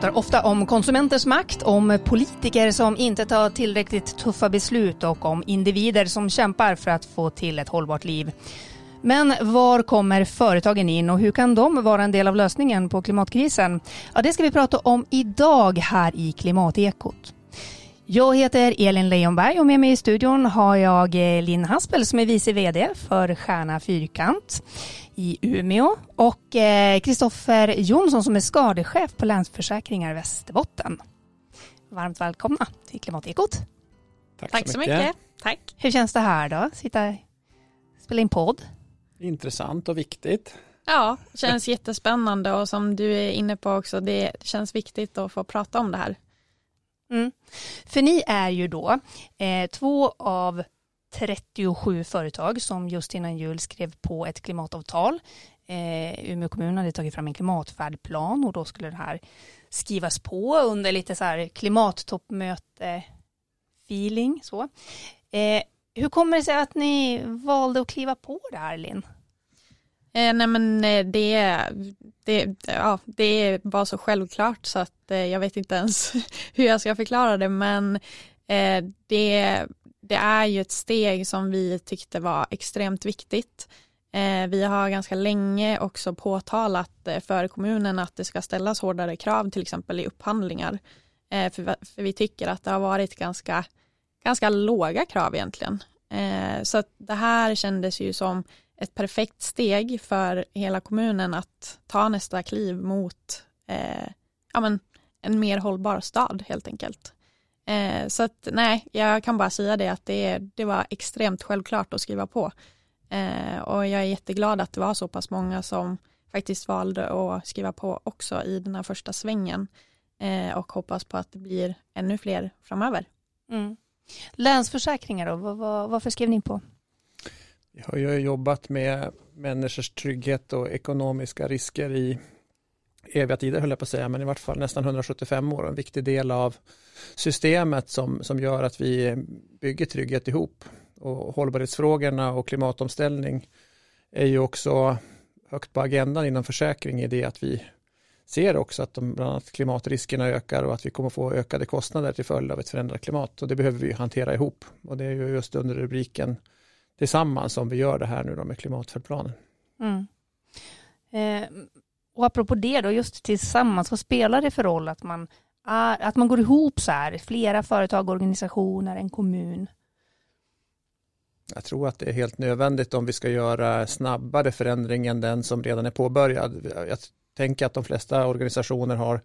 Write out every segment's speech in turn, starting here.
pratar ofta om konsumenters makt, om politiker som inte tar tillräckligt tuffa beslut och om individer som kämpar för att få till ett hållbart liv. Men var kommer företagen in och hur kan de vara en del av lösningen på klimatkrisen? Ja, det ska vi prata om idag här i Klimatekot. Jag heter Elin Leijonberg och med mig i studion har jag eh, Linn Haspel som är vice VD för Stjärna Fyrkant i Umeå och Kristoffer eh, Jonsson som är skadechef på Länsförsäkringar Västerbotten. Varmt välkomna till Klimatekot. Tack, Tack så, mycket. mycket. Tack. Hur känns det här då? Sitta spela in podd? Intressant och viktigt. Ja, känns jättespännande och som du är inne på också, det känns viktigt att få prata om det här. Mm. För ni är ju då eh, två av 37 företag som just innan jul skrev på ett klimatavtal. Eh, Umeå kommun hade tagit fram en klimatfärdplan och då skulle det här skrivas på under lite så här klimattoppmöte feeling så. Eh, hur kommer det sig att ni valde att kliva på det här Linn? Eh, nej men eh, det, det, ja, det var så självklart så att eh, jag vet inte ens hur jag ska förklara det men eh, det, det är ju ett steg som vi tyckte var extremt viktigt. Eh, vi har ganska länge också påtalat eh, för kommunen att det ska ställas hårdare krav till exempel i upphandlingar. Eh, för, vi tycker att det har varit ganska, ganska låga krav egentligen. Så det här kändes ju som ett perfekt steg för hela kommunen att ta nästa kliv mot ja, men en mer hållbar stad helt enkelt. Eh, så att nej, jag kan bara säga det att det, det var extremt självklart att skriva på. Eh, och jag är jätteglad att det var så pass många som faktiskt valde att skriva på också i den här första svängen eh, och hoppas på att det blir ännu fler framöver. Mm. Länsförsäkringar då, var, var, varför skrev ni på? Jag har ju jobbat med människors trygghet och ekonomiska risker i eviga tider höll jag på att säga, men i vart fall nästan 175 år. En viktig del av systemet som, som gör att vi bygger trygghet ihop. Och hållbarhetsfrågorna och klimatomställning är ju också högt på agendan inom försäkring i det att vi ser också att de, bland annat klimatriskerna ökar och att vi kommer få ökade kostnader till följd av ett förändrat klimat och det behöver vi hantera ihop och det är ju just under rubriken tillsammans som vi gör det här nu då med klimatfärdplanen. Mm. Eh, och apropå det då, just tillsammans, vad spelar det för roll att man, är, att man går ihop så här, flera företag, organisationer, en kommun? Jag tror att det är helt nödvändigt om vi ska göra snabbare förändring än den som redan är påbörjad. Jag tänker att de flesta organisationer har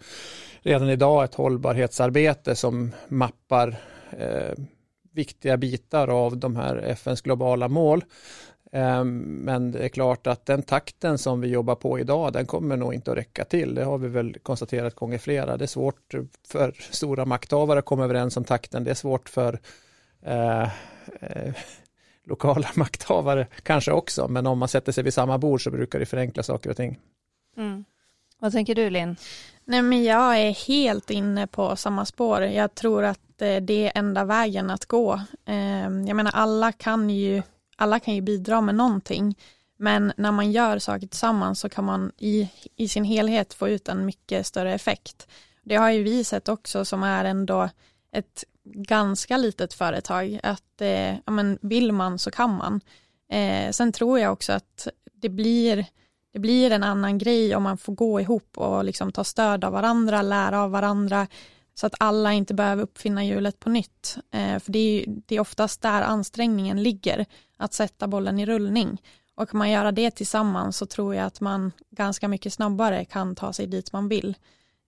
redan idag ett hållbarhetsarbete som mappar eh, viktiga bitar av de här FNs globala mål. Ehm, men det är klart att den takten som vi jobbar på idag, den kommer nog inte att räcka till. Det har vi väl konstaterat gånger flera. Det är svårt för stora makthavare att komma överens om takten. Det är svårt för eh, eh, lokala makthavare kanske också. Men om man sätter sig vid samma bord så brukar det förenkla saker och ting. Mm. Vad tänker du Linn? Nej men jag är helt inne på samma spår. Jag tror att Eh, det är enda vägen att gå. Ehm, jag menar alla kan ju, alla kan ju bidra med någonting. Men när man gör saker tillsammans så kan man i, i sin helhet få ut en mycket större effekt. Det har ju vi sett också som är ändå ett ganska litet företag att eh, ja, men vill man så kan man. Eh, sen tror jag också att det blir, det blir en annan grej om man får gå ihop och liksom ta stöd av varandra, lära av varandra, så att alla inte behöver uppfinna hjulet på nytt. Eh, för det är, det är oftast där ansträngningen ligger, att sätta bollen i rullning. Och kan man göra det tillsammans så tror jag att man ganska mycket snabbare kan ta sig dit man vill.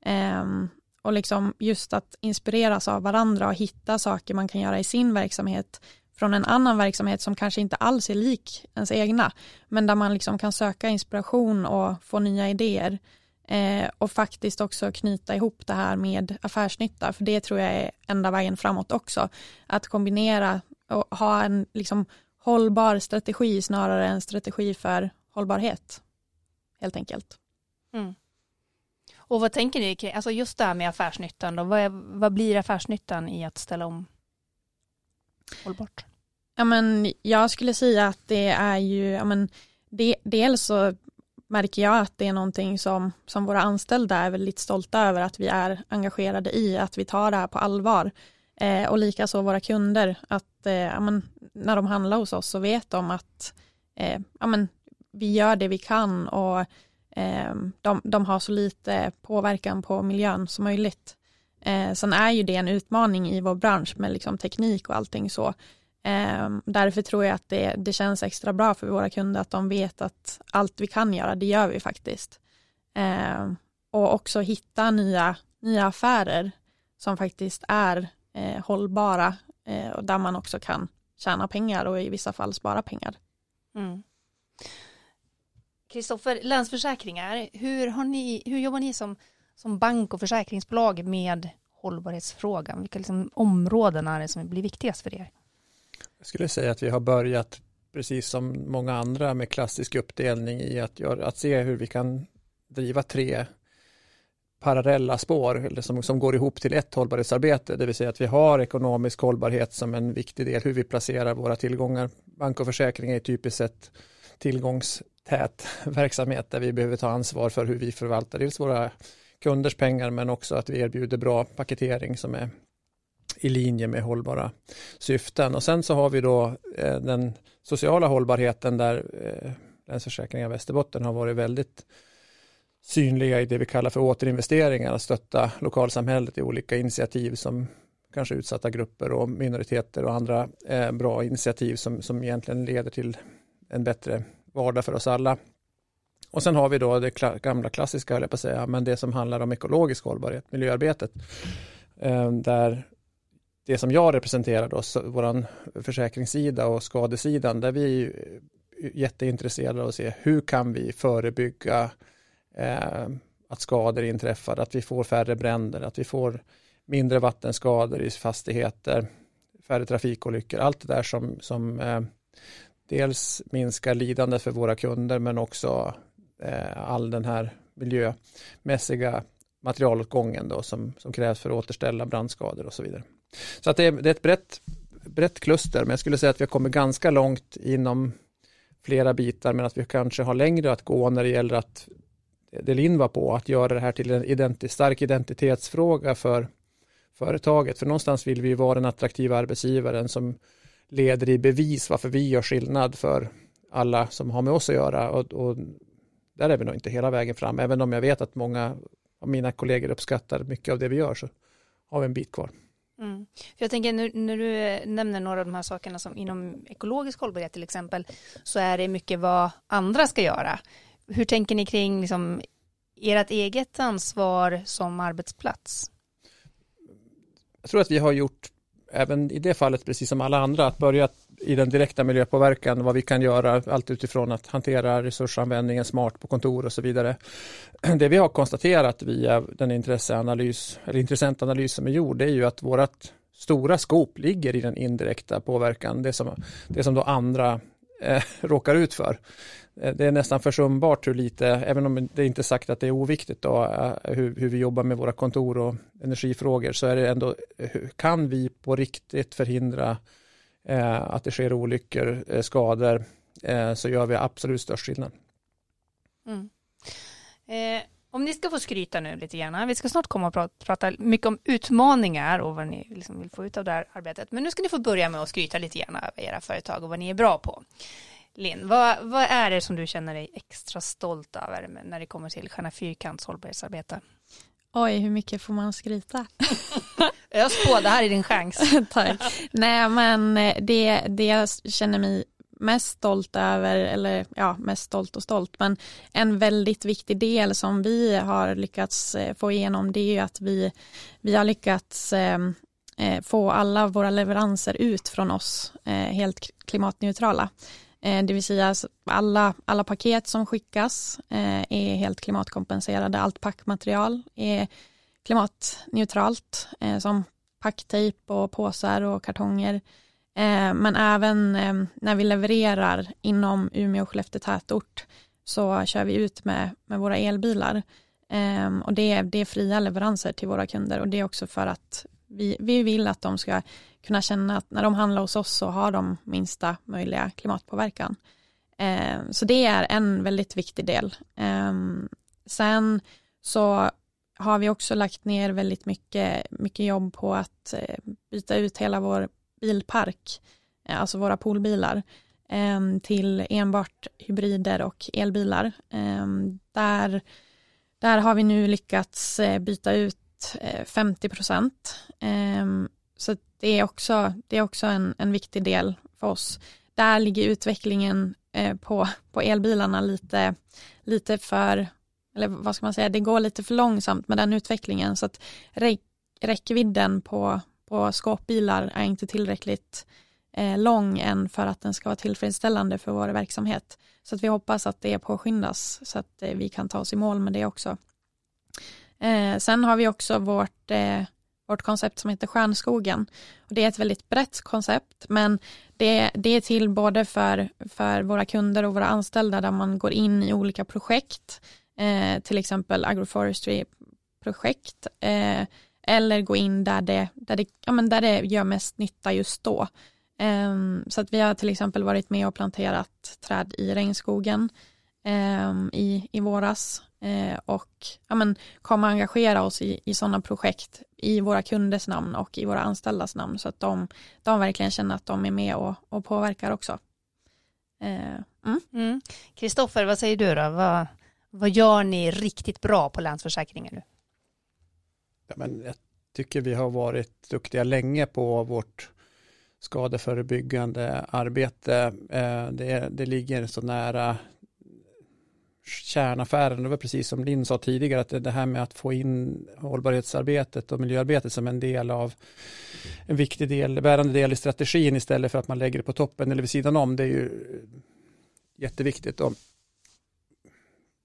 Eh, och liksom just att inspireras av varandra och hitta saker man kan göra i sin verksamhet från en annan verksamhet som kanske inte alls är lik ens egna, men där man liksom kan söka inspiration och få nya idéer. Eh, och faktiskt också knyta ihop det här med affärsnytta, för det tror jag är enda vägen framåt också. Att kombinera och ha en liksom hållbar strategi snarare än strategi för hållbarhet, helt enkelt. Mm. Och vad tänker ni, alltså just det här med affärsnyttan då, vad, är, vad blir affärsnyttan i att ställa om hållbart? Ja, men jag skulle säga att det är ju, ja, men det, dels så märker jag att det är någonting som, som våra anställda är väldigt stolta över att vi är engagerade i, att vi tar det här på allvar. Eh, och likaså våra kunder, att eh, ja, men, när de handlar hos oss så vet de att eh, ja, men, vi gör det vi kan och eh, de, de har så lite påverkan på miljön som möjligt. Eh, sen är ju det en utmaning i vår bransch med liksom teknik och allting så. Eh, därför tror jag att det, det känns extra bra för våra kunder att de vet att allt vi kan göra, det gör vi faktiskt. Eh, och också hitta nya, nya affärer som faktiskt är eh, hållbara eh, och där man också kan tjäna pengar och i vissa fall spara pengar. Mm. Kristoffer, mm. Länsförsäkringar, hur, har ni, hur jobbar ni som, som bank och försäkringsbolag med hållbarhetsfrågan? Vilka liksom områden är det som blir viktigast för er? Jag skulle säga att vi har börjat, precis som många andra, med klassisk uppdelning i att, göra, att se hur vi kan driva tre parallella spår eller som, som går ihop till ett hållbarhetsarbete, det vill säga att vi har ekonomisk hållbarhet som en viktig del, hur vi placerar våra tillgångar. Bank och försäkring är typiskt sett tillgångstät verksamhet där vi behöver ta ansvar för hur vi förvaltar dels våra kunders pengar men också att vi erbjuder bra paketering som är i linje med hållbara syften. Och sen så har vi då eh, den sociala hållbarheten där eh, Länsförsäkringar Västerbotten har varit väldigt synliga i det vi kallar för återinvesteringar, att stötta lokalsamhället i olika initiativ som kanske utsatta grupper och minoriteter och andra eh, bra initiativ som, som egentligen leder till en bättre vardag för oss alla. Och sen har vi då det kla gamla klassiska, höll jag på att säga, men det som handlar om ekologisk hållbarhet, miljöarbetet, eh, där det som jag representerar då, vår försäkringssida och skadesidan, där vi är eh, jätteintresserade av att se hur kan vi förebygga eh, att skador inträffar, att vi får färre bränder, att vi får mindre vattenskador i fastigheter, färre trafikolyckor, allt det där som, som eh, dels minskar lidande för våra kunder men också eh, all den här miljömässiga materialåtgången då som, som krävs för att återställa brandskador och så vidare. Så att det är, det är ett brett, brett kluster, men jag skulle säga att vi har kommit ganska långt inom flera bitar, men att vi kanske har längre att gå när det gäller att det Linn var på, att göra det här till en identi stark identitetsfråga för företaget. För någonstans vill vi vara den attraktiva arbetsgivaren som leder i bevis varför vi gör skillnad för alla som har med oss att göra. Och, och där är vi nog inte hela vägen fram, även om jag vet att många av mina kollegor uppskattar mycket av det vi gör så har vi en bit kvar. Mm. För jag tänker nu, när du eh, nämner några av de här sakerna som inom ekologisk hållbarhet till exempel så är det mycket vad andra ska göra. Hur tänker ni kring liksom, ert eget ansvar som arbetsplats? Jag tror att vi har gjort även i det fallet, precis som alla andra, att börja i den direkta miljöpåverkan, vad vi kan göra, allt utifrån att hantera resursanvändningen smart på kontor och så vidare. Det vi har konstaterat via den intresseanalys, eller intressentanalys som är gjord, det är ju att vårt stora skop ligger i den indirekta påverkan, det som, det som då andra eh, råkar ut för. Eh, det är nästan försumbart hur lite, även om det inte är sagt att det är oviktigt då, eh, hur, hur, vi jobbar med våra kontor och energifrågor, så är det ändå, eh, kan vi på riktigt förhindra Eh, att det sker olyckor, eh, skador, eh, så gör vi absolut störst skillnad. Mm. Eh, om ni ska få skryta nu lite grann, vi ska snart komma och prata, prata mycket om utmaningar och vad ni liksom vill få ut av det här arbetet, men nu ska ni få börja med att skryta lite grann över era företag och vad ni är bra på. Linn, vad, vad är det som du känner dig extra stolt över när det kommer till Stjärna Fyrkants hållbarhetsarbete? Oj, hur mycket får man skryta? Ös på, det här är din chans. Tack. Nej, men det, det jag känner mig mest stolt över, eller ja, mest stolt och stolt, men en väldigt viktig del som vi har lyckats eh, få igenom det är ju att vi, vi har lyckats eh, eh få alla våra leveranser ut från oss eh, helt klimatneutrala. Eh, det vill säga alla, alla paket som skickas eh, är helt klimatkompenserade. Allt packmaterial är klimatneutralt eh, som packtejp och påsar och kartonger. Men även när vi levererar inom Umeå och Skellefteå tätort så kör vi ut med, med våra elbilar. Och det är, det är fria leveranser till våra kunder och det är också för att vi, vi vill att de ska kunna känna att när de handlar hos oss så har de minsta möjliga klimatpåverkan. Ehm, så det är en väldigt viktig del. Ehm, sen så har vi också lagt ner väldigt mycket, mycket jobb på att eh, byta ut hela vår bilpark, eh, alltså våra poolbilar ehm, till enbart hybrider och elbilar. Där, där har vi nu lyckats eh, byta ut 50 eh, procent. Ehm, så det är också, det är också en, en viktig del för oss. Där ligger utvecklingen eh, på, på elbilarna lite, lite för, eller vad ska man säga, det går lite för långsamt med den utvecklingen så att räckvidden på, på skåpbilar är inte tillräckligt eh, lång än för att den ska vara tillfredsställande för vår verksamhet. Så att vi hoppas att det påskyndas så att vi kan ta oss i mål med det också. Eh, sen har vi också vårt eh, vårt koncept som heter Stjärnskogen. Och det är ett väldigt brett koncept men det, det är till både för, för våra kunder och våra anställda där man går in i olika projekt, eh, till exempel agroforestry-projekt eh, eller gå in där det, där, det, ja, men där det gör mest nytta just då. Um, så att vi har till exempel varit med och planterat träd i regnskogen um, i, i våras eh, och ja, men, kommer engagera oss i, i sådana projekt i våra kunders namn och i våra anställdas namn så att de, de verkligen känner att de är med och, och påverkar också. Kristoffer, mm. mm. vad säger du då? Vad, vad gör ni riktigt bra på Länsförsäkringen nu? Ja, men jag tycker vi har varit duktiga länge på vårt skadeförebyggande arbete. Eh, det, det ligger så nära kärnaffären. Det var precis som Linn sa tidigare, att det här med att få in hållbarhetsarbetet och miljöarbetet som en del av en viktig del, bärande del i strategin istället för att man lägger det på toppen eller vid sidan om, det är ju jätteviktigt. Och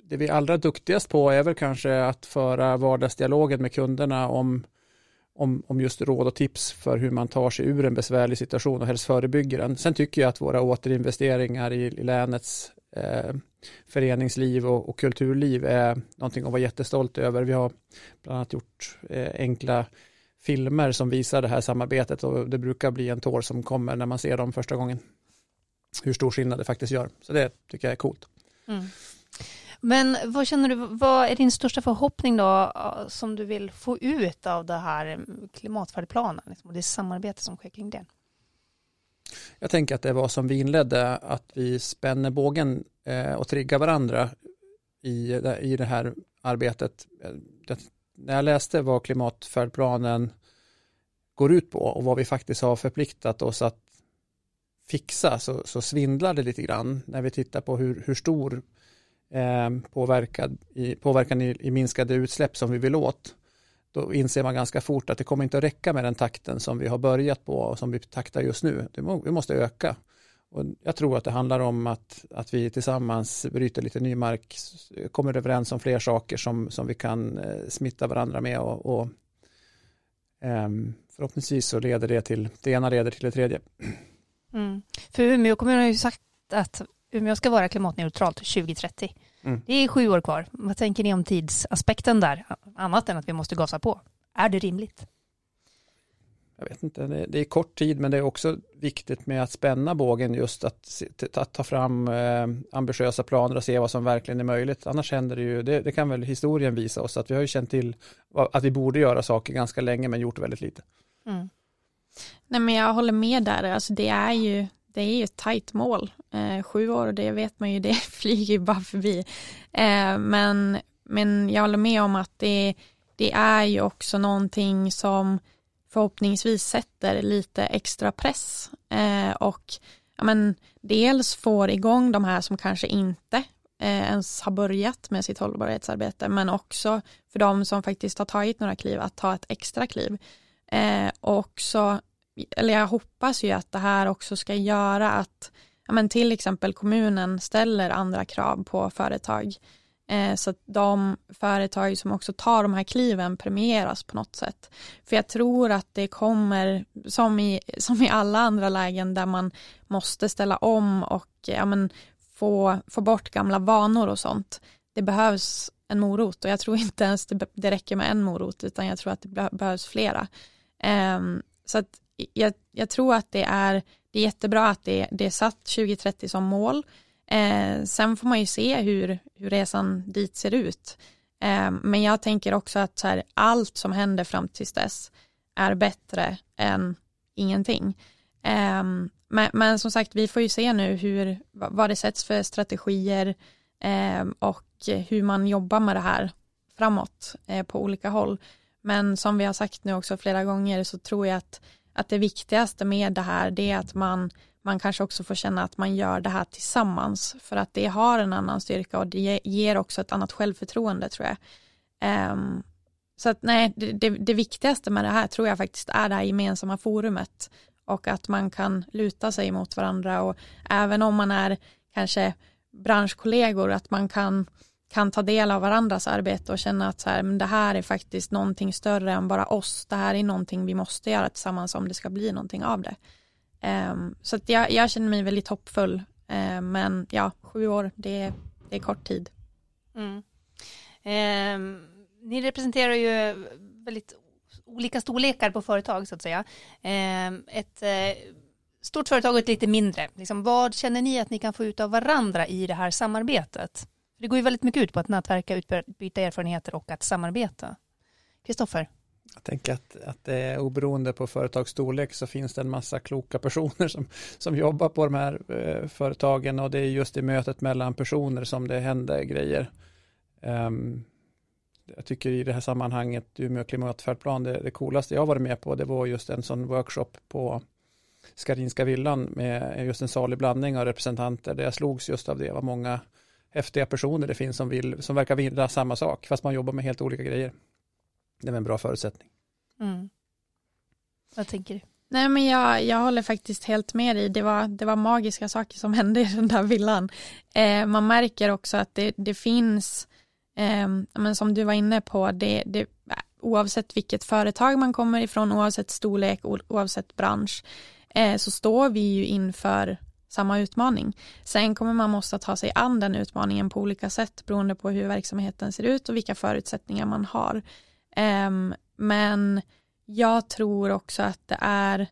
det vi är allra duktigast på är väl kanske att föra vardagsdialogen med kunderna om, om, om just råd och tips för hur man tar sig ur en besvärlig situation och helst förebygger den. Sen tycker jag att våra återinvesteringar i, i länets eh, föreningsliv och, och, kulturliv är någonting att vara jättestolt över. Vi har bland annat gjort eh, enkla filmer som visar det här samarbetet och det brukar bli en tår som kommer när man ser dem första gången. Hur stor skillnad det faktiskt gör. Så det tycker jag är coolt. Mm. Men vad känner du, vad är din största förhoppning då som du vill få ut av det här klimatfärdplanen liksom, och det samarbete som sker kring det? Jag tänker att det var som vi inledde, att vi spänner bågen eh, och triggar varandra i, i det här arbetet. Eh, det, när jag läste vad klimatfärdplanen går ut på och vad vi faktiskt har förpliktat oss att fixa så, så svindlar det lite grann när vi tittar på hur, hur stor eh, påverkan, i, påverkan i, i minskade utsläpp som vi vill åt då inser man ganska fort att det kommer inte att räcka med den takten som vi har börjat på och som vi taktar just nu. Vi måste öka. Och jag tror att det handlar om att, att vi tillsammans bryter lite ny mark, kommer överens om fler saker som, som vi kan eh, smitta varandra med och, och ehm, förhoppningsvis så leder det till, det ena leder till det tredje. Mm. För Umeå kommun har ju sagt att Umeå ska vara klimatneutralt 2030. Mm. Det är sju år kvar. Vad tänker ni om tidsaspekten där? Annat än att vi måste gasa på. Är det rimligt? Jag vet inte, det är kort tid men det är också viktigt med att spänna bågen just att, att ta fram eh, ambitiösa planer och se vad som verkligen är möjligt. Annars händer det ju, det, det, kan väl historien visa oss att vi har ju känt till att vi borde göra saker ganska länge men gjort väldigt lite. Mm. Nej men jag håller med där, alltså det är ju det är ju ett tajt mål. Eh, sju år, det vet man ju, det flyger ju bara förbi. Eh, men, men jag håller med om att det, det är ju också någonting som förhoppningsvis sätter lite extra press eh, och ja, men, dels får igång de här som kanske inte eh, ens har börjat med sitt hållbarhetsarbete men också för de som faktiskt har tagit några kliv att ta ett extra kliv. Eh, och också eller jag hoppas ju att det här också ska göra att ja, men till exempel kommunen ställer andra krav på företag. Eh, så att de företag som också tar de här kliven premieras på något sätt. För jag tror att det kommer, som i, som i alla andra lägen där man måste ställa om och ja, men, få, få bort gamla vanor och sånt. Det behövs en morot och jag tror inte ens det, det räcker med en morot utan jag tror att det behövs flera. Eh, så att jag, jag, tror att det är, det är jättebra att det, det är satt 2030 som mål. Eh, sen får man ju se hur, hur resan dit ser ut. Eh, men jag tänker också att så här, allt som händer fram tills dess är bättre än ingenting. Eh, men, men, som sagt, vi får ju se nu hur, vad det sätts för strategier eh, och hur man jobbar med det här framåt eh, på olika håll. Men som vi har sagt nu också flera gånger så tror jag att, att det viktigaste med det här det är att man, man kanske också får känna att man gör det här tillsammans för att det har en annan styrka och det ger också ett annat självförtroende tror jag. Um, så att nej, det, det, det, viktigaste med det här tror jag faktiskt är det här gemensamma forumet och att man kan luta sig mot varandra och även om man är kanske branschkollegor att man kan kan ta del av varandras arbete och känna att så här, men det här är faktiskt någonting större än bara oss. Det här är någonting vi måste göra tillsammans om det ska bli någonting av det. Um, så att jag, jag, känner mig väldigt hoppfull. Uh, men ja, sju år, det, det är kort tid. Mm. Um, ni representerar ju väldigt olika storlekar på företag så att säga. Um, ett uh, stort företag och ett lite mindre. Liksom, vad känner ni att ni kan få ut av varandra i det här samarbetet? Det går ju väldigt mycket ut på att nätverka, utbyta erfarenheter och att samarbeta. Kristoffer? Jag tänker att, att det är oberoende på företagsstorlek så finns det en massa kloka personer som, som jobbar på de här eh, företagen och det är just i mötet mellan personer som det händer grejer. Um, jag tycker i det här sammanhanget Umeå klimatfärdplan, det, det coolaste jag varit med på det var just en sån workshop på Skarinska villan med just en salig blandning av representanter där jag slogs just av det, var många häftiga personer det finns som, vill, som verkar vilja samma sak, fast man jobbar med helt olika grejer. Det är en bra förutsättning. Mm. Vad tänker du? Nej men jag, jag håller faktiskt helt med dig. Det var, det var magiska saker som hände i den där villan. Eh, man märker också att det, det finns, eh, men som du var inne på, det, det, oavsett vilket företag man kommer ifrån, oavsett storlek, oavsett bransch, eh, så står vi ju inför samma utmaning. Sen kommer man måste ta sig an den utmaningen på olika sätt beroende på hur verksamheten ser ut och vilka förutsättningar man har. Um, men jag tror också att det är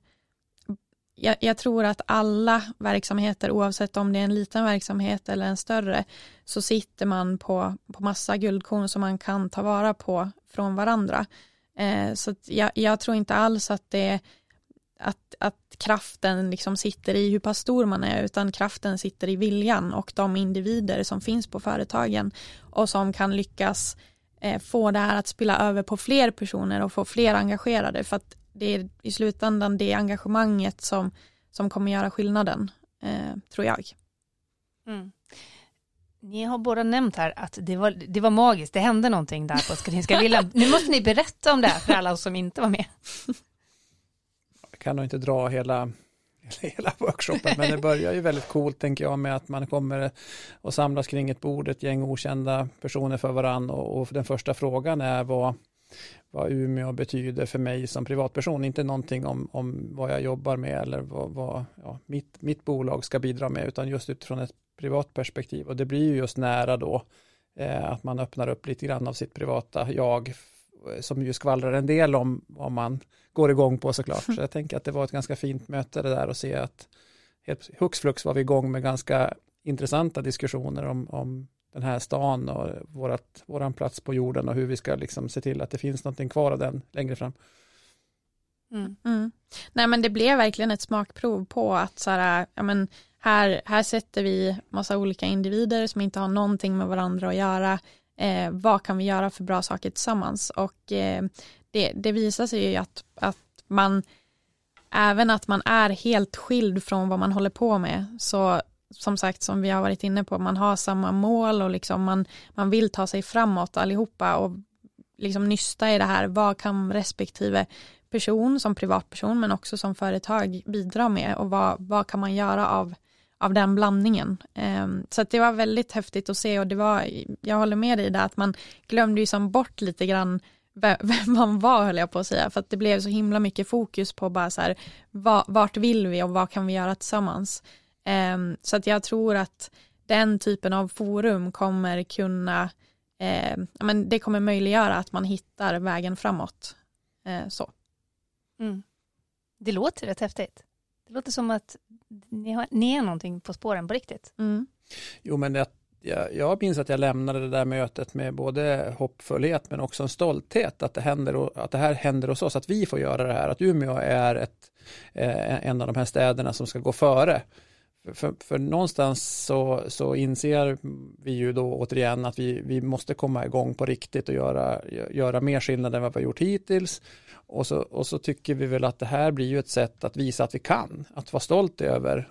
jag, jag, tror att alla verksamheter, oavsett om det är en liten verksamhet eller en större, så sitter man på, på massa guldkorn som man kan ta vara på från varandra. Eh, så jag, jag, tror inte alls att det att, att kraften liksom sitter i hur pass stor man är utan kraften sitter i viljan och de individer som finns på företagen och som kan lyckas eh, få det här att spilla över på fler personer och få fler engagerade för att det är i slutändan det engagemanget som, som kommer göra skillnaden eh, tror jag. Mm. Ni har båda nämnt här att det var, det var magiskt, det hände någonting där på Skarinska villan. Nu måste ni berätta om det här för alla som inte var med kan nog inte dra hela, hela workshopen, men det börjar ju väldigt coolt tänker jag med att man kommer och samlas kring ett bord, ett gäng okända personer för varann och, och den första frågan är vad, vad Umeå betyder för mig som privatperson, inte någonting om, om vad jag jobbar med eller vad, vad ja, mitt, mitt bolag ska bidra med, utan just utifrån ett privat perspektiv. Och det blir ju just nära då eh, att man öppnar upp lite grann av sitt privata jag som ju skvallrar en del om vad man går igång på såklart. Så jag tänker att det var ett ganska fint möte det där och se att helt hux flux var vi igång med ganska intressanta diskussioner om, om den här stan och vårat, våran plats på jorden och hur vi ska liksom se till att det finns någonting kvar av den längre fram. Mm. Mm. Nej men det blev verkligen ett smakprov på att så här, ja, men här, här sätter vi massa olika individer som inte har någonting med varandra att göra eh, vad kan vi göra för bra saker tillsammans? Och eh, det, det visar sig ju att, att man även att man är helt skild från vad man håller på med så som sagt som vi har varit inne på man har samma mål och liksom man, man vill ta sig framåt allihopa och liksom nysta i det här. Vad kan respektive person som privatperson men också som företag bidra med? Och vad, vad kan man göra av av den blandningen. Ehm, så det var väldigt häftigt att se och det var, jag håller med dig där att man glömde ju som bort lite grann vem man var höll jag på att säga för att det blev så himla mycket fokus på bara så här vart vill vi och vad kan vi göra tillsammans. Ehm, så att jag tror att den typen av forum kommer kunna, ehm, men det kommer möjliggöra att man hittar vägen framåt. Eh, så. Mm. Det låter rätt häftigt. Det låter som att ni, har, ni är någonting på spåren på riktigt. Mm. Jo, men jag, jag, jag minns att jag lämnade det där mötet med både hoppfullhet men också en stolthet att det, händer, att det här händer hos oss, att vi får göra det här, att Umeå är ett, eh, en av de här städerna som ska gå före. För, för någonstans så, så inser vi ju då återigen att vi, vi måste komma igång på riktigt och göra, göra mer skillnad än vad vi har gjort hittills. Och så, och så tycker vi väl att det här blir ju ett sätt att visa att vi kan, att vara stolt över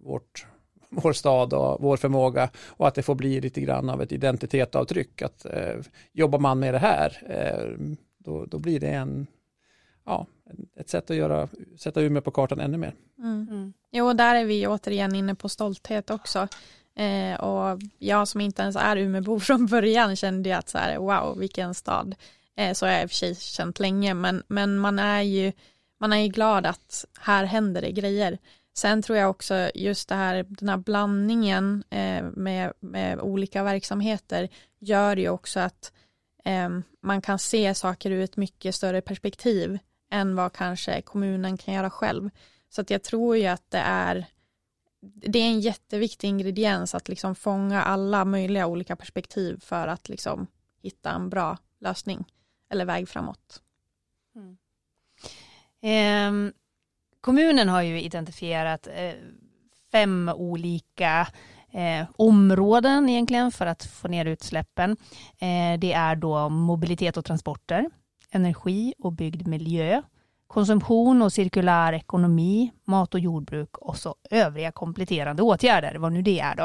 vårt, vår stad och vår förmåga och att det får bli lite grann av ett identitetsavtryck. Att eh, jobbar man med det här, eh, då, då blir det en, ja, ett sätt att göra, sätta Umeå på kartan ännu mer. Mm. Mm. Jo, där är vi återigen inne på stolthet också. Eh, och jag som inte ens är Umeåbo från början kände ju att så här, wow, vilken stad. Eh, så har jag i och för sig känt länge, men, men man är ju man är ju glad att här händer det grejer. Sen tror jag också just det här, den här blandningen eh, med, med olika verksamheter gör ju också att eh, man kan se saker ur ett mycket större perspektiv än vad kanske kommunen kan göra själv. Så att jag tror ju att det är det är en jätteviktig ingrediens att liksom fånga alla möjliga olika perspektiv för att liksom hitta en bra lösning eller väg framåt. Mm. Eh, kommunen har ju identifierat eh, fem olika eh, områden egentligen för att få ner utsläppen. Eh, det är då mobilitet och transporter, energi och byggd miljö, konsumtion och cirkulär ekonomi, mat och jordbruk och så övriga kompletterande åtgärder, vad nu det är då.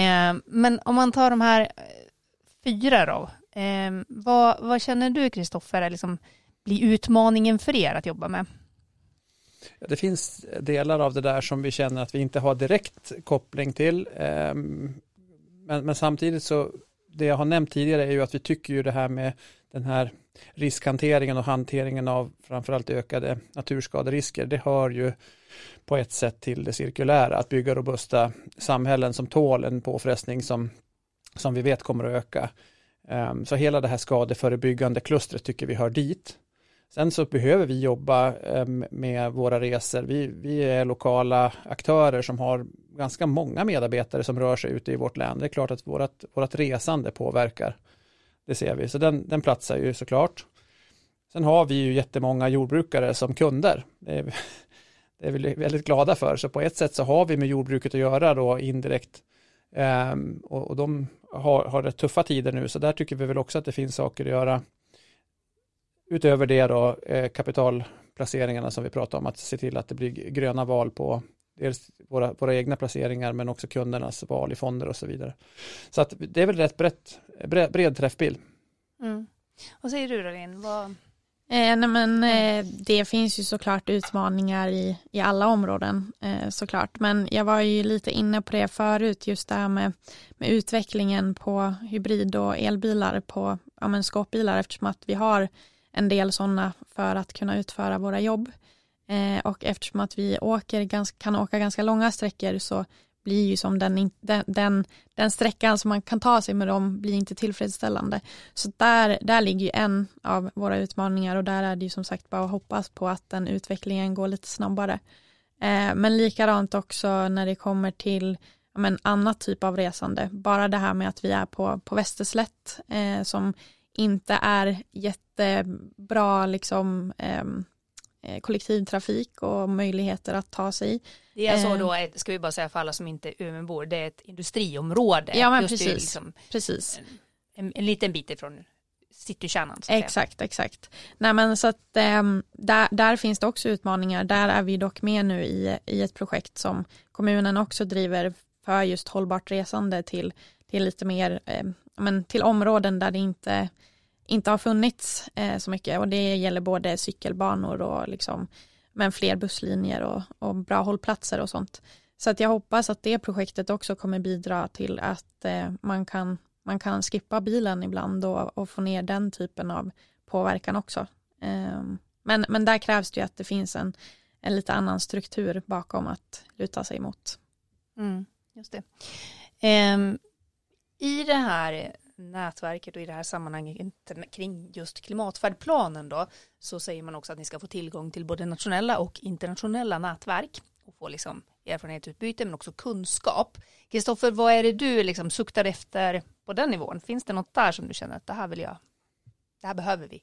Eh, men om man tar de här eh, fyra då, eh, vad, vad känner du Kristoffer liksom, blir utmaningen för er att jobba med? Det finns delar av det där som vi känner att vi inte har direkt koppling till. Men, men samtidigt så, det jag har nämnt tidigare är ju att vi tycker ju det här med den här riskhanteringen och hanteringen av framförallt ökade naturskaderisker, det hör ju på ett sätt till det cirkulära, att bygga robusta samhällen som tål en påfrestning som, som vi vet kommer att öka. Ehm, så hela det här skadeförebyggande klustret tycker vi hör dit. Sen så behöver vi jobba ehm, med våra resor. Vi, vi är lokala aktörer som har ganska många medarbetare som rör sig ute i vårt län. Det är klart att vårt, vårt resande påverkar det ser vi, så den, den platsar ju såklart. Sen har vi ju jättemånga jordbrukare som kunder. Det är, det är vi väldigt glada för. Så på ett sätt så har vi med jordbruket att göra då indirekt. Ehm, och, och, de har, har rätt tuffa tider nu, så där tycker vi väl också att det finns saker att göra. Utöver det då, eh, kapitalplaceringarna som vi pratar om, att se till att det blir gröna val på dels våra, våra egna placeringar men också kundernas val i fonder och så vidare. Så att det är väl rätt brett, bred, bred träffbild. Mm. Vad säger du Rolin? Vad... Eh, nej men, eh, det finns ju såklart utmaningar i, i alla områden eh, såklart. Men jag var ju lite inne på det förut, just det här med, med utvecklingen på hybrid och elbilar på ja, men skåpbilar eftersom att vi har en del sådana för att kunna utföra våra jobb. Eh, och eftersom att vi åker ganska, kan åka ganska långa sträckor så blir ju som den, den, den, den sträckan som man kan ta sig med dem blir inte tillfredsställande. Så där, där ligger ju en av våra utmaningar och där är det ju som sagt bara att hoppas på att den utvecklingen går lite snabbare. Eh, men likadant också när det kommer till men, annat typ av resande. Bara det här med att vi är på, på Västerslätt eh, som inte är jättebra liksom eh, Eh, kollektivtrafik och möjligheter att ta sig. Det är alltså då, ska vi bara säga för alla som inte är Umeåbor, det är ett industriområde. Ja men precis. Liksom precis. En, en, liten bit ifrån citykärnan. Exakt, exakt. Nej men så att ähm, där, där finns det också utmaningar. Där är vi dock med nu i, i ett projekt som kommunen också driver för just hållbart resande till, till lite mer, äh, men till områden där det inte inte har funnits eh, så mycket och det gäller både cykelbanor och liksom, men fler busslinjer och, och bra hållplatser och sånt. Så att jag hoppas att det projektet också kommer bidra till att eh, man, kan, man kan skippa bilen ibland och, och få ner den typen av påverkan också. Eh, men, men där krävs det ju att det finns en, en lite annan struktur bakom att luta sig mot. Mm, just det. Ehm, I det här nätverket och i det här sammanhanget kring just klimatfärdplanen då så säger man också att ni ska få tillgång till både nationella och internationella nätverk och få liksom erfarenhetsutbyte men också kunskap. Kristoffer, vad är det du liksom suktar efter på den nivån? Finns det något där som du känner att det här vill jag, det här behöver vi?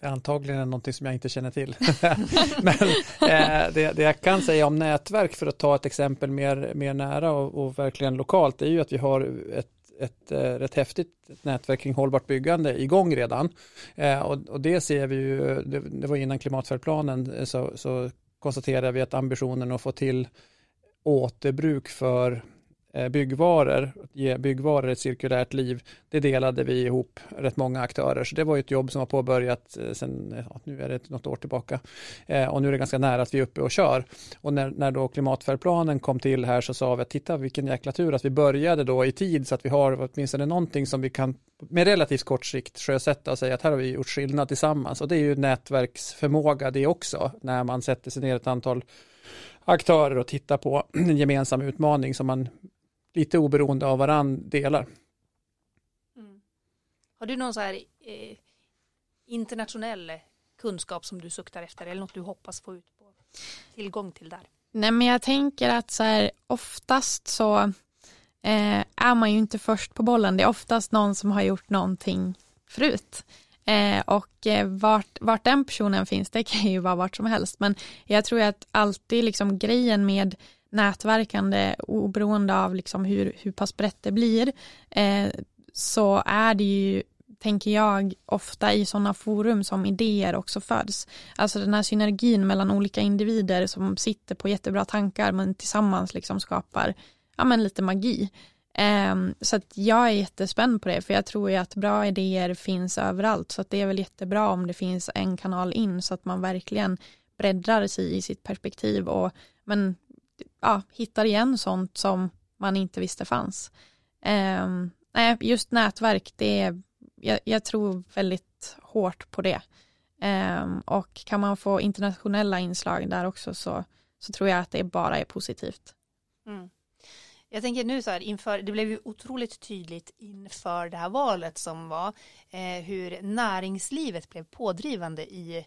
Det är antagligen någonting som jag inte känner till. Men eh, det, det, jag kan säga om nätverk för att ta ett exempel mer, mer nära och, och verkligen lokalt det är ju att vi har ett ett, eh, rätt häftigt nätverk kring hållbart byggande igång redan. Eh, och, och, det ser vi ju, det, det var innan klimatfärdplanen, eh, så, så konstaterar vi att ambitionen att få till återbruk för Eh, byggvaror, byggvaror, ge byggvaror ett cirkulärt liv, det delade vi ihop rätt många aktörer. Så det var ett jobb som har påbörjat eh, sen, ja, nu är det något år tillbaka. Eh, och nu är det ganska nära att vi är uppe och kör. Och när, när då klimatfärdplanen kom till här så sa vi att titta vilken jäkla tur att vi började då i tid så att vi har åtminstone någonting som vi kan med relativt kort sikt sjösätta och säga att här har vi gjort skillnad tillsammans. Och det är ju nätverksförmåga det också, när man sätter sig ner ett antal aktörer och tittar på en gemensam utmaning som man lite oberoende av varann delar. Mm. Har du någon så här eh, internationell kunskap som du suktar efter eller något du hoppas få ut på tillgång till där? Nej men jag tänker att så här, oftast så eh, är man ju inte först på bollen. Det är oftast någon som har gjort någonting förut. Eh, och eh, vart, vart den personen finns, det kan ju vara vart som helst. Men jag tror att alltid liksom grejen med nätverkande oberoende av liksom hur, hur pass brett det blir eh, så är det ju tänker jag ofta i sådana forum som idéer också föds. Alltså den här synergin mellan olika individer som sitter på jättebra tankar men tillsammans liksom skapar ja, men lite magi. Eh, så att jag är jättespänd på det för jag tror ju att bra idéer finns överallt så att det är väl jättebra om det finns en kanal in så att man verkligen breddar sig i sitt perspektiv och men ja, hittar igen sånt som man inte visste fanns. Eh, nej, just nätverk, det är, jag, jag tror väldigt hårt på det. Eh, och kan man få internationella inslag där också så, så tror jag att det bara är positivt. Mm. Jag tänker nu så här, inför, det blev ju otroligt tydligt inför det här valet som var eh, hur näringslivet blev pådrivande i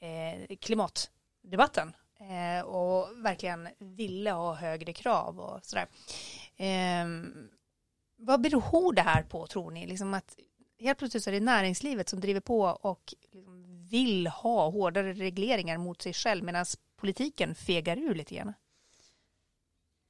eh, klimatdebatten eh, och verkligen ville ha högre krav och sådär. Eh, vad beror det här på tror ni? Liksom att helt plötsligt så är det näringslivet som driver på och liksom vill ha hårdare regleringar mot sig själv medan politiken fegar ur lite grann.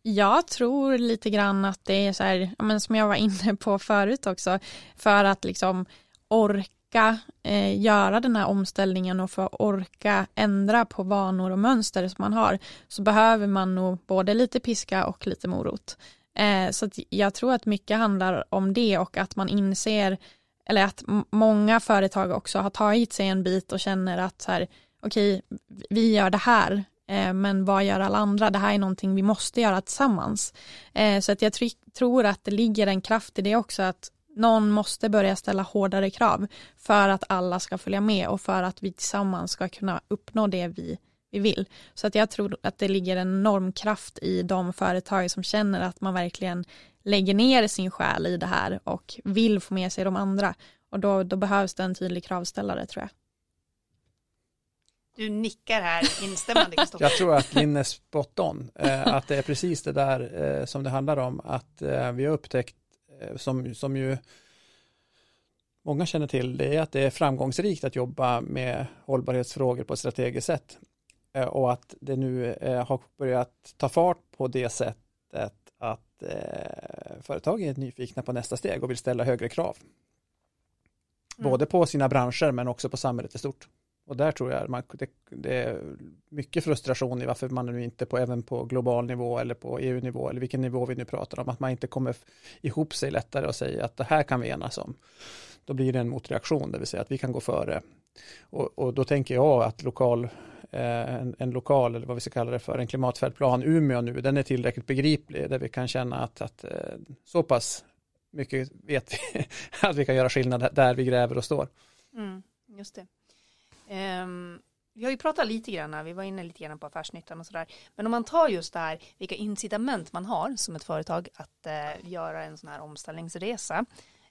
Jag tror lite grann att det är så här, men som jag var inne på förut också, för att liksom orka orka eh, göra den här omställningen och för att orka ändra på vanor och mönster som man har så behöver man nog både lite piska och lite morot. Eh, så jag tror att mycket handlar om det och att man inser eller att många företag också har tagit sig en bit och känner att så här, okej, vi gör det här, eh, men vad gör alla andra? Det här är någonting vi måste göra tillsammans. Eh, så att jag tror att det ligger en kraft i det också, att någon måste börja ställa hårdare krav för att alla ska följa med och för att vi tillsammans ska kunna uppnå det vi, vi vill. Så att jag tror att det ligger en enorm kraft i de företag som känner att man verkligen lägger ner sin själ i det här och vill få med sig de andra. Och då, då behövs det en tydlig kravställare tror jag. Du nickar här instämmande Jag tror att Linn är spot on. Eh, att det är precis det där eh, som det handlar om. Att eh, vi har upptäckt som, som ju många känner till, det är att det är framgångsrikt att jobba med hållbarhetsfrågor på ett strategiskt sätt. Eh, och att det nu eh, har börjat ta fart på det sättet att företag är nyfikna på nästa steg och vill ställa högre krav. Mm. Både på sina branscher men också på samhället i stort. Och där tror jag man, det, det, är mycket frustration i varför man nu inte på, även på global nivå eller på EU-nivå eller vilken nivå vi nu pratar om, att man inte kommer ihop sig lättare och säger att det här kan vi enas om. Då blir det en motreaktion, det vill säga att vi kan gå före. Och, och då tänker jag att lokal, eh, en, en, lokal, eller vad vi ska kalla det för, en klimatfärdplan Umeå nu, den är tillräckligt begriplig, där vi kan känna att, att eh, så pass mycket vet vi att vi kan göra skillnad där vi gräver och står. Mm, just det. Um, vi har ju pratat lite grann, vi var inne lite grann på affärsnyttan och sådär. Men om man tar just det här, vilka incitament man har som ett företag att eh, göra en sån här omställningsresa.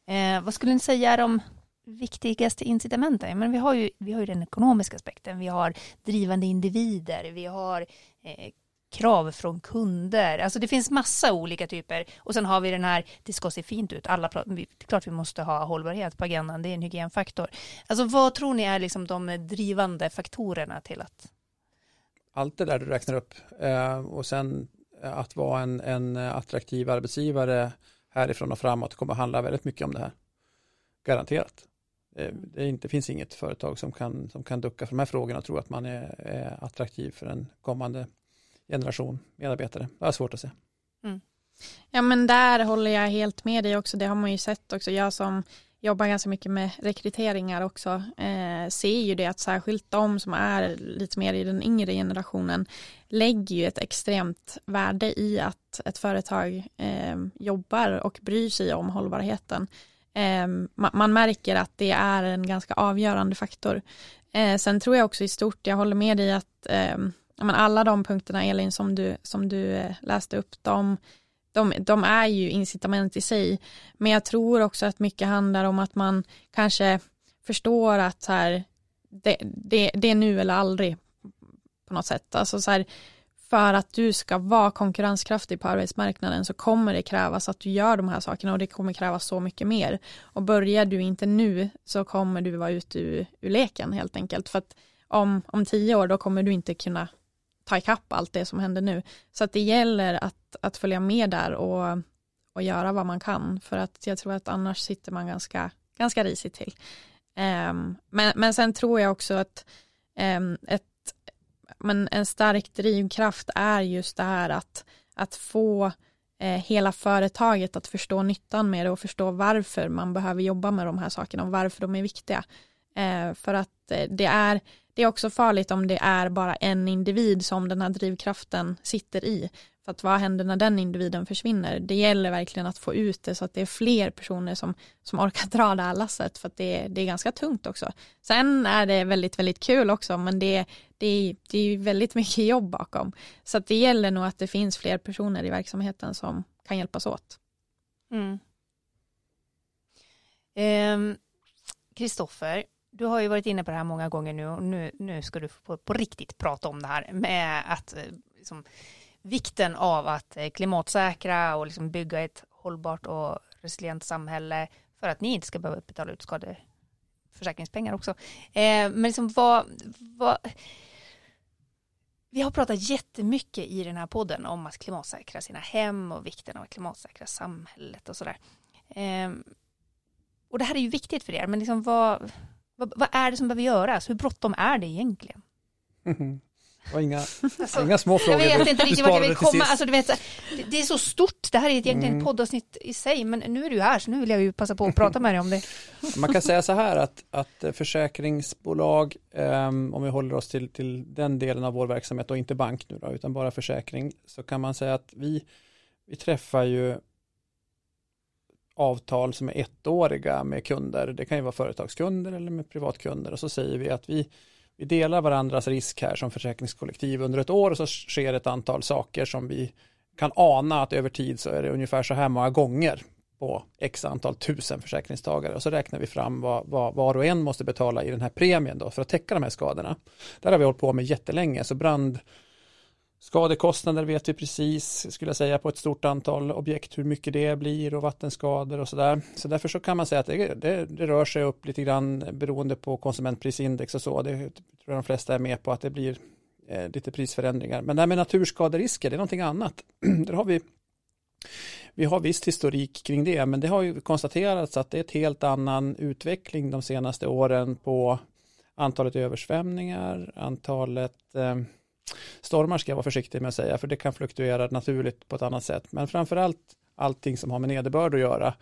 Eh, vad skulle ni säga är de viktigaste incitamenten? Men vi, har ju, vi har ju den ekonomiska aspekten, vi har drivande individer, vi har eh, krav från kunder. Alltså det finns massa olika typer. Och sen har vi den här, det ska se fint ut. Alla det är klart vi måste ha hållbarhet på agendan, det är en hygienfaktor. Alltså vad tror ni är liksom de drivande faktorerna till att? Allt det där du räknar upp eh, och sen eh, att vara en, en attraktiv arbetsgivare härifrån och framåt kommer att handla väldigt mycket om det här. Garanterat. Eh, det, inte, finns inget företag som kan, som kan ducka för de här frågorna och tro att man är, är attraktiv för en kommande generation medarbetare. Det är svårt att se. Mm. Ja men där håller jag helt med dig också. Det har man ju sett också. Jag som jobbar ganska mycket med rekryteringar också eh, ser ju det att särskilt de som är lite mer i den yngre generationen lägger ju ett extremt värde i att ett företag eh, jobbar och bryr sig om hållbarheten. Eh, man, man, märker att det är en ganska avgörande faktor. Eh, sen tror jag också i stort, jag håller med dig att eh, men alla de punkterna Elin som du, som du eh, läste upp, de, de, de är ju incitament i sig. Men jag tror också att mycket handlar om att man kanske förstår att så här, det, det, det är nu eller aldrig på något sätt. Alltså så här, för att du ska vara konkurrenskraftig på arbetsmarknaden så kommer det krävas att du gör de här sakerna och det kommer krävas så mycket mer. Och börjar du inte nu så kommer du vara ute ur, ur leken helt enkelt. För att om, om tio år då kommer du inte kunna ta ikapp allt det som händer nu. Så att det gäller att, att följa med där och, och göra vad man kan. För att jag tror att annars sitter man ganska, ganska risigt till. Um, men, men sen tror jag också att um, ett, men en stark drivkraft är just det här att, att få eh, hela företaget att förstå nyttan med det och förstå varför man behöver jobba med de här sakerna och varför de är viktiga. Eh, för att eh, det är det är också farligt om det är bara en individ som den här drivkraften sitter i. För att vad händer när den individen försvinner? Det gäller verkligen att få ut det så att det är fler personer som, som orkar dra det här lasset för att det, det är ganska tungt också. Sen är det väldigt, väldigt kul också men det, det, det är väldigt mycket jobb bakom. Så att det gäller nog att det finns fler personer i verksamheten som kan hjälpas åt. Mm. Ehm, Kristoffer, mm du har ju varit inne på det här många gånger nu och nu, nu ska du på, på riktigt prata om det här med att eh, liksom, vikten av att eh, klimatsäkra och liksom bygga ett hållbart och resilient samhälle för att ni inte ska behöva betala ut skadeförsäkringspengar också. Eh, men liksom vad, vad vi har pratat jättemycket i den här podden om att klimatsäkra sina hem och vikten av att klimatsäkra samhället och sådär. Eh, och det här är ju viktigt för er, men liksom vad, vad, vad, är det som behöver göras? Hur bråttom är det egentligen? Mm. Och inga, alltså, inga små frågor. Jag vet inte riktigt vart jag vill komma. Alltså, du vet, det är så stort. Det här är egentligen mm. ett poddavsnitt i sig, men nu är du här, så nu vill jag ju passa på att prata med dig om det. Man kan säga så här att, att försäkringsbolag, um, om vi håller oss till, till den delen av vår verksamhet och inte bank nu då, utan bara försäkring, så kan man säga att vi, vi träffar ju avtal som är ettåriga med kunder. Det kan ju vara företagskunder eller med privatkunder och så säger vi att vi, vi delar varandras risk här som försäkringskollektiv under ett år och så sker ett antal saker som vi kan ana att över tid så är det ungefär så här många gånger på x antal tusen försäkringstagare och så räknar vi fram vad, vad var och en måste betala i den här premien då för att täcka de här skadorna. Där har vi hållit på med jättelänge så brand Skadekostnader vet vi precis, skulle jag säga, på ett stort antal objekt, hur mycket det blir och vattenskador och sådär. Så därför så kan man säga att det, det, det, rör sig upp lite grann beroende på konsumentprisindex och så. Det tror jag de flesta är med på att det blir eh, lite prisförändringar. Men det här med naturskaderisker, det är någonting annat. Där har vi vi har visst historik kring det, men det har ju konstaterats att det är ett helt annan utveckling de senaste åren på antalet översvämningar, antalet eh, Stormar ska jag vara försiktig med att säga, för det kan fluktuera naturligt på ett annat sätt. Men framförallt allting som har med nederbörd att göra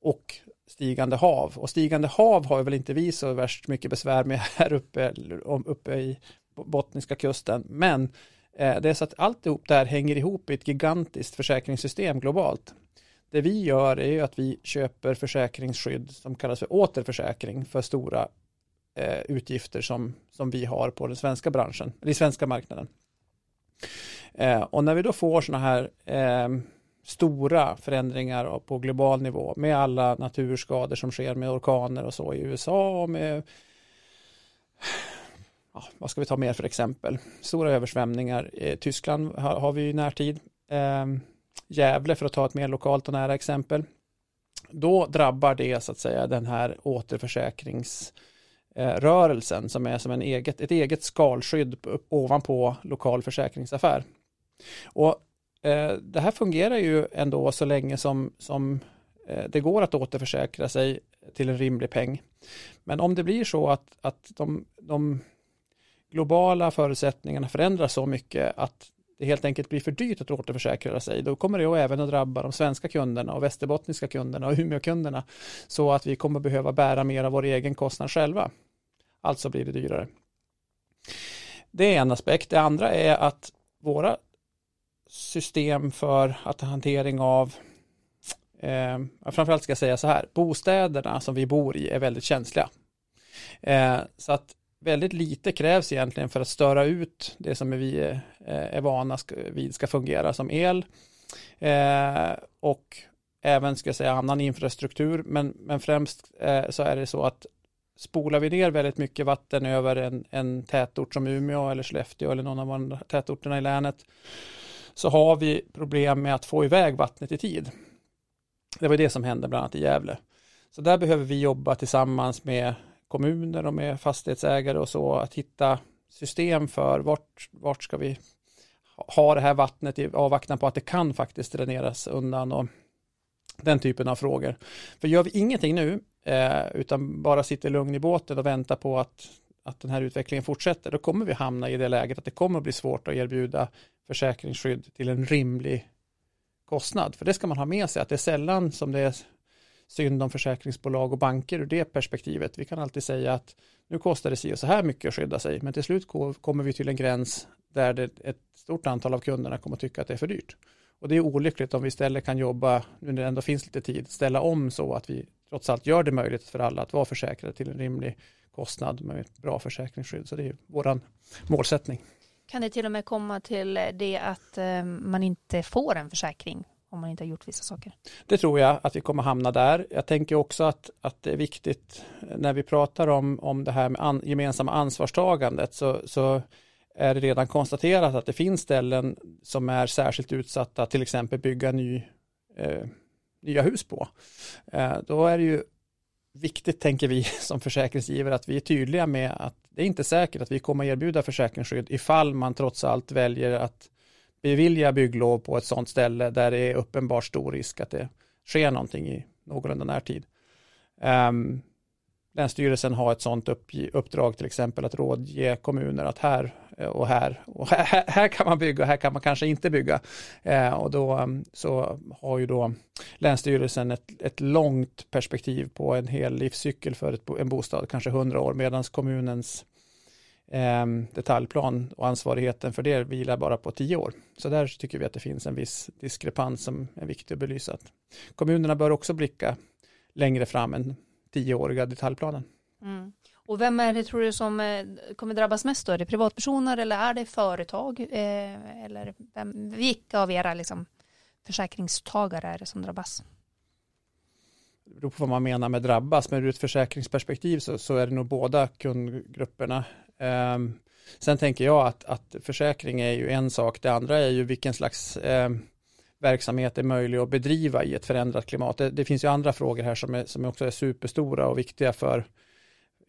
och stigande hav. Och stigande hav har väl inte vi så värst mycket besvär med här uppe, uppe i bottniska kusten. Men eh, det är så att alltihop där hänger ihop i ett gigantiskt försäkringssystem globalt. Det vi gör är ju att vi köper försäkringsskydd som kallas för återförsäkring för stora eh, utgifter som, som vi har på den svenska branschen, eller i svenska marknaden. Eh, och när vi då får sådana här eh, stora förändringar på global nivå med alla naturskador som sker med orkaner och så i USA och med ja, vad ska vi ta mer för exempel? Stora översvämningar. i Tyskland har, har, vi i närtid. Eh, Gävle för att ta ett mer lokalt och nära exempel. Då drabbar det så att säga den här återförsäkrings Eh, rörelsen som är som en eget, ett eget skalskydd ovanpå lokal försäkringsaffär. Och eh, det här fungerar ju ändå så länge som, som eh, det går att återförsäkra sig till en rimlig peng. Men om det blir så att, att de, de globala förutsättningarna förändras så mycket att det helt enkelt blir för dyrt att återförsäkra sig, då kommer det även att drabba de svenska kunderna och västerbottniska kunderna och Umeåkunderna så att vi kommer behöva bära mer av vår egen kostnad själva. Alltså blir det dyrare. Det är en aspekt. Det andra är att våra system för att hantering av eh, framförallt ska jag säga så här, bostäderna som vi bor i är väldigt känsliga. Eh, så att väldigt lite krävs egentligen för att störa ut det som vi eh, är vana vid ska fungera som el eh, och även ska jag säga annan infrastruktur men, men främst eh, så är det så att spolar vi ner väldigt mycket vatten över en, en tätort som Umeå eller Skellefteå eller någon av de tätorterna i länet så har vi problem med att få iväg vattnet i tid. Det var det som hände bland annat i Gävle. Så där behöver vi jobba tillsammans med kommuner och med fastighetsägare och så att hitta system för vart, vart ska vi ha det här vattnet i avvaktan på att det kan faktiskt dräneras undan och den typen av frågor. För gör vi ingenting nu eh, utan bara sitter lugn i båten och väntar på att, att den här utvecklingen fortsätter, då kommer vi hamna i det läget att det kommer att bli svårt att erbjuda försäkringsskydd till en rimlig kostnad. För det ska man ha med sig, att det är sällan som det är synd om försäkringsbolag och banker ur det perspektivet. Vi kan alltid säga att nu kostar det sig så här mycket att skydda sig, men till slut kommer vi till en gräns där det, ett stort antal av kunderna kommer att tycka att det är för dyrt. Och det är olyckligt om vi istället kan jobba, nu när det ändå finns lite tid, ställa om så att vi trots allt gör det möjligt för alla att vara försäkrade till en rimlig kostnad med ett bra försäkringsskydd. Så det är vår målsättning. Kan det till och med komma till det att eh, man inte får en försäkring om man inte har gjort vissa saker. Det tror jag att vi kommer hamna där. Jag tänker också att, att det är viktigt när vi pratar om, om det här med an, gemensamma ansvarstagandet så, så är det redan konstaterat att det finns ställen som är särskilt utsatta, till exempel bygga ny, eh, nya hus på. Eh, då är det ju viktigt, tänker vi som försäkringsgivare, att vi är tydliga med att det är inte säkert att vi kommer erbjuda försäkringsskydd ifall man trots allt väljer att bevilja bygglov på ett sådant ställe där det är uppenbart stor risk att det sker någonting i någorlunda närtid. Um, Länsstyrelsen har ett sådant uppdrag till exempel att rådge kommuner att här Eh, och här och här, här kan man bygga och här kan man kanske inte bygga. Eh, och då mm, så har ju då Länsstyrelsen ett, ett långt perspektiv på en hel livscykel för ett, en bostad, kanske hundra år, medan kommunens ehm, detaljplan och ansvarigheten för det vilar bara på tio år. Så där tycker vi att det finns en viss diskrepans som är viktig att belysa. Kommunerna bör också blicka längre fram än tioåriga detaljplanen. Mm. Och vem är det tror du som eh, kommer drabbas mest då? Är det privatpersoner eller är det företag? Eh, eller vem, vilka av era liksom, försäkringstagare är det som drabbas? Det beror på vad man menar med drabbas, men ur ett försäkringsperspektiv så, så är det nog båda kundgrupperna. Um, sen tänker jag att, att försäkring är ju en sak, det andra är ju vilken slags um, verksamhet är möjlig att bedriva i ett förändrat klimat. Det, det, finns ju andra frågor här som, är, som också är superstora och viktiga för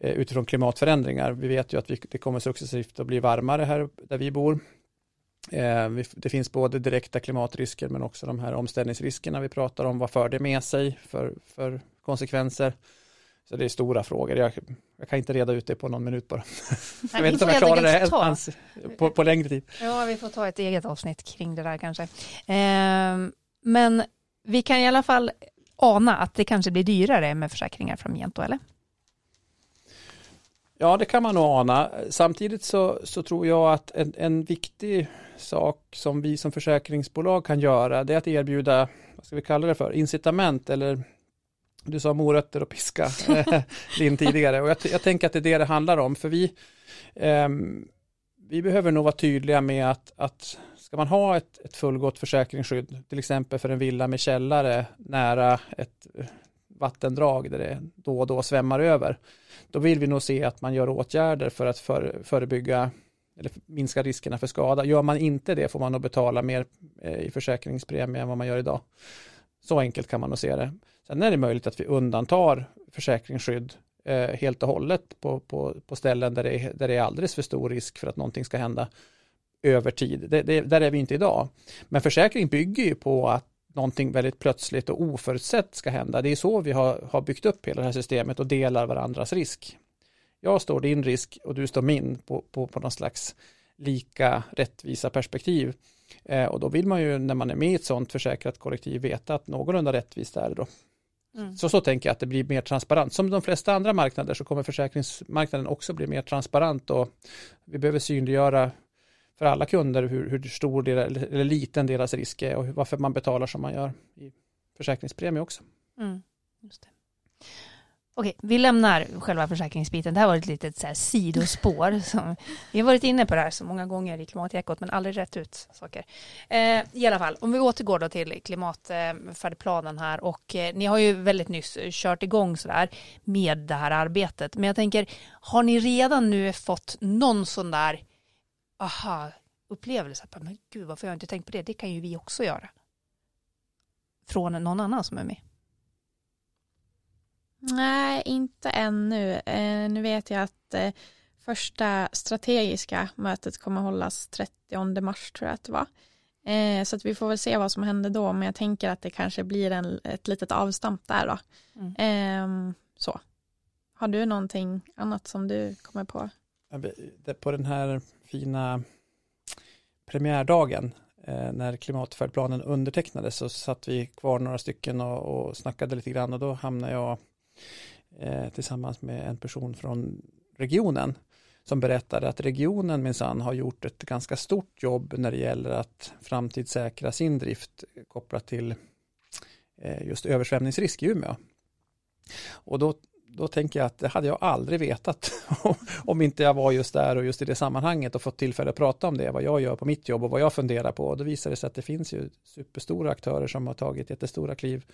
utifrån klimatförändringar. Vi vet ju att vi, det kommer successivt att bli varmare här där vi bor. Eh, det finns både direkta klimatrisker men också de här omställningsriskerna vi pratar om. Vad för det med sig för, för konsekvenser? Så det är stora frågor. Jag, jag, kan inte reda ut det på någon minut bara. Nej, jag vet inte om jag klarar det ans, på, på, längre tid. Ja, vi får ta ett eget avsnitt kring det där kanske. Eh, men vi kan i alla fall ana att det kanske blir dyrare med försäkringar framgent då, eller? Ja, det kan man nog ana. Samtidigt så, så tror jag att en, en, viktig sak som vi som försäkringsbolag kan göra, det är att erbjuda, vad ska vi kalla det för, incitament eller du sa morötter och piska, eh, Linn, tidigare. Och jag, jag, tänker att det är det det handlar om. För vi, eh, vi behöver nog vara tydliga med att, att ska man ha ett, ett fullgott försäkringsskydd, till exempel för en villa med källare nära ett vattendrag där det då och då svämmar över. Då vill vi nog se att man gör åtgärder för att förebygga eller minska riskerna för skada. Gör man inte det får man nog betala mer eh, i försäkringspremie än vad man gör idag. Så enkelt kan man nog se det. Sen är det möjligt att vi undantar försäkringsskydd eh, helt och hållet på, på, på ställen där det, är, där det är alldeles för stor risk för att någonting ska hända över tid. Det, det, där är vi inte idag. Men försäkring bygger ju på att någonting väldigt plötsligt och oförutsett ska hända. Det är så vi har, har byggt upp hela det här systemet och delar varandras risk. Jag står din risk och du står min på, på, på någon slags lika rättvisa perspektiv. Eh, och då vill man ju när man är med i ett sådant försäkrat kollektiv veta att någorlunda rättvist är det då. Mm. Så så tänker jag att det blir mer transparent. Som de flesta andra marknader så kommer försäkringsmarknaden också bli mer transparent och vi behöver synliggöra för alla kunder hur, hur stor del, eller liten deras risk är och varför man betalar som man gör i försäkringspremie också. Mm, just det. Okej, vi lämnar själva försäkringsbiten. Det här var ett litet så här sidospår. Som, vi har varit inne på det här så många gånger i klimatekot men aldrig rätt ut saker. Eh, I alla fall, om vi återgår då till klimatfärdplanen eh, här och eh, ni har ju väldigt nyss kört igång sådär med det här arbetet. Men jag tänker, har ni redan nu fått någon sån där aha upplevelse? Men gud, varför har jag inte tänkt på det? Det kan ju vi också göra. Från någon annan som är med. Nej, inte ännu. Eh, nu vet jag att eh, första strategiska mötet kommer hållas 30 mars tror jag att det var. Eh, så att vi får väl se vad som händer då, men jag tänker att det kanske blir en, ett litet avstamp där då. Mm. Eh, så. Har du någonting annat som du kommer på? På den här fina premiärdagen eh, när klimatfärdplanen undertecknades så satt vi kvar några stycken och, och snackade lite grann och då hamnade jag eh, tillsammans med en person från regionen som berättade att regionen minsann har gjort ett ganska stort jobb när det gäller att framtidssäkra sin drift kopplat till eh, just översvämningsrisk i Umeå. Och då, då tänker jag att det hade jag aldrig vetat om inte jag var just där och just i det sammanhanget och fått tillfälle att prata om det, vad jag gör på mitt jobb och vad jag funderar på. Och då visar det sig att det finns ju superstora aktörer som har tagit jättestora kliv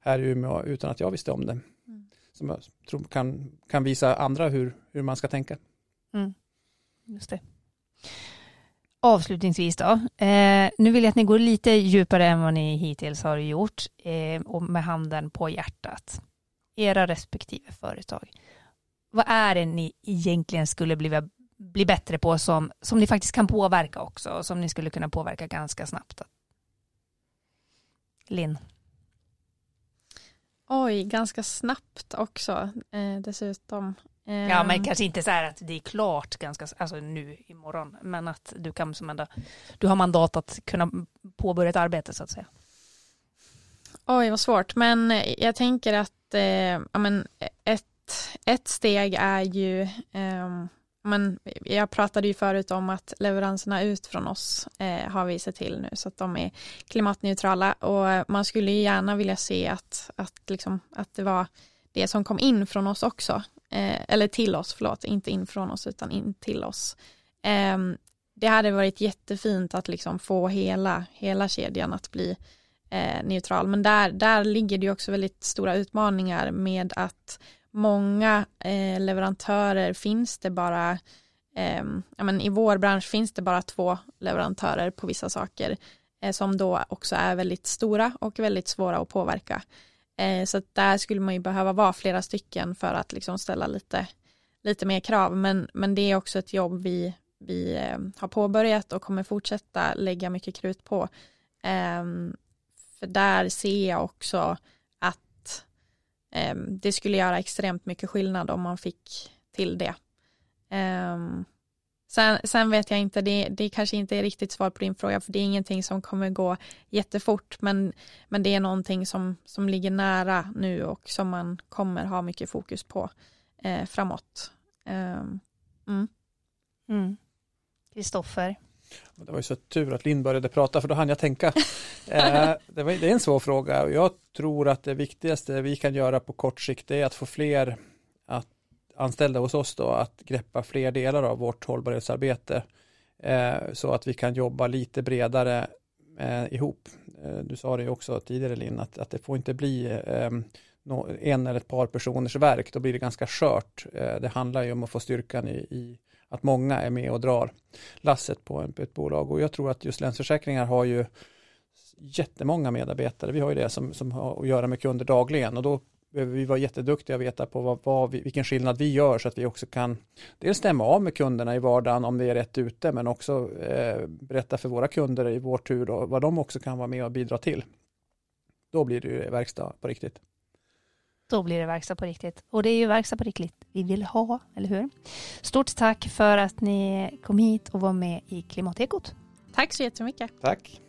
här i Umeå utan att jag visste om det. Mm. Som jag tror kan, kan visa andra hur, hur man ska tänka. Mm. Just det. Avslutningsvis då, eh, nu vill jag att ni går lite djupare än vad ni hittills har gjort eh, och med handen på hjärtat. Era respektive företag. Vad är det ni egentligen skulle bli, bli bättre på som, som ni faktiskt kan påverka också och som ni skulle kunna påverka ganska snabbt? Linn? Oj, ganska snabbt också eh, dessutom. Eh, ja, men kanske inte så här att det är klart ganska, alltså nu imorgon, men att du kan som ändå, du har mandat att kunna påbörja ett arbete så att säga. Oj, vad svårt, men jag tänker att eh, ja, men ett, ett steg är ju eh, men jag pratade ju förut om att leveranserna ut från oss eh, har vi sett till nu så att de är klimatneutrala och eh, man skulle ju gärna vilja se att, att, liksom, att det var det som kom in från oss också, eh, eller till oss, förlåt, inte in från oss utan in till oss. Eh, det hade varit jättefint att liksom få hela, hela kedjan att bli eh, neutral, men där, där ligger det ju också väldigt stora utmaningar med att många eh, leverantörer finns det bara, eh, ja, men i vår bransch finns det bara två leverantörer på vissa saker eh, som då också är väldigt stora och väldigt svåra att påverka. Eh, så där skulle man ju behöva vara flera stycken för att liksom ställa lite, lite mer krav, men, men det är också ett jobb vi, vi eh, har påbörjat och kommer fortsätta lägga mycket krut på. Ehm, för där ser jag också Ehm, det skulle göra extremt mycket skillnad om man fick till det. Eh, sen, sen, vet jag inte, det, det kanske inte är riktigt svar på din fråga för det är ingenting som kommer gå jättefort men, men det är någonting som, som ligger nära nu och som man kommer ha mycket fokus på eh, framåt. Ehm, mm. mm. Kristoffer? Mm. Det var ju så tur att Linn började prata för då hann jag tänka. eh, det, var, det är en svår fråga och jag tror att det viktigaste vi kan göra på kort sikt är att få fler att, anställda hos oss då att greppa fler delar av vårt hållbarhetsarbete eh, så att vi kan jobba lite bredare eh, ihop. Du sa det ju också tidigare Linn att, att det får inte bli ehm, en eller ett par personers verk, då blir det ganska skört. Det handlar ju om att få styrkan i, i att många är med och drar lasset på ett bolag och jag tror att just Länsförsäkringar har ju jättemånga medarbetare. Vi har ju det som, som har att göra med kunder dagligen och då behöver vi vara jätteduktiga och veta på vad, vad vi, vilken skillnad vi gör så att vi också kan dels stämma av med kunderna i vardagen om det är rätt ute men också eh, berätta för våra kunder i vår tur då, vad de också kan vara med och bidra till. Då blir det ju verkstad på riktigt. Då blir det verkstad på riktigt. Och det är ju verkstad på riktigt vi vill ha, eller hur? Stort tack för att ni kom hit och var med i Klimatekot. Tack så jättemycket. Tack.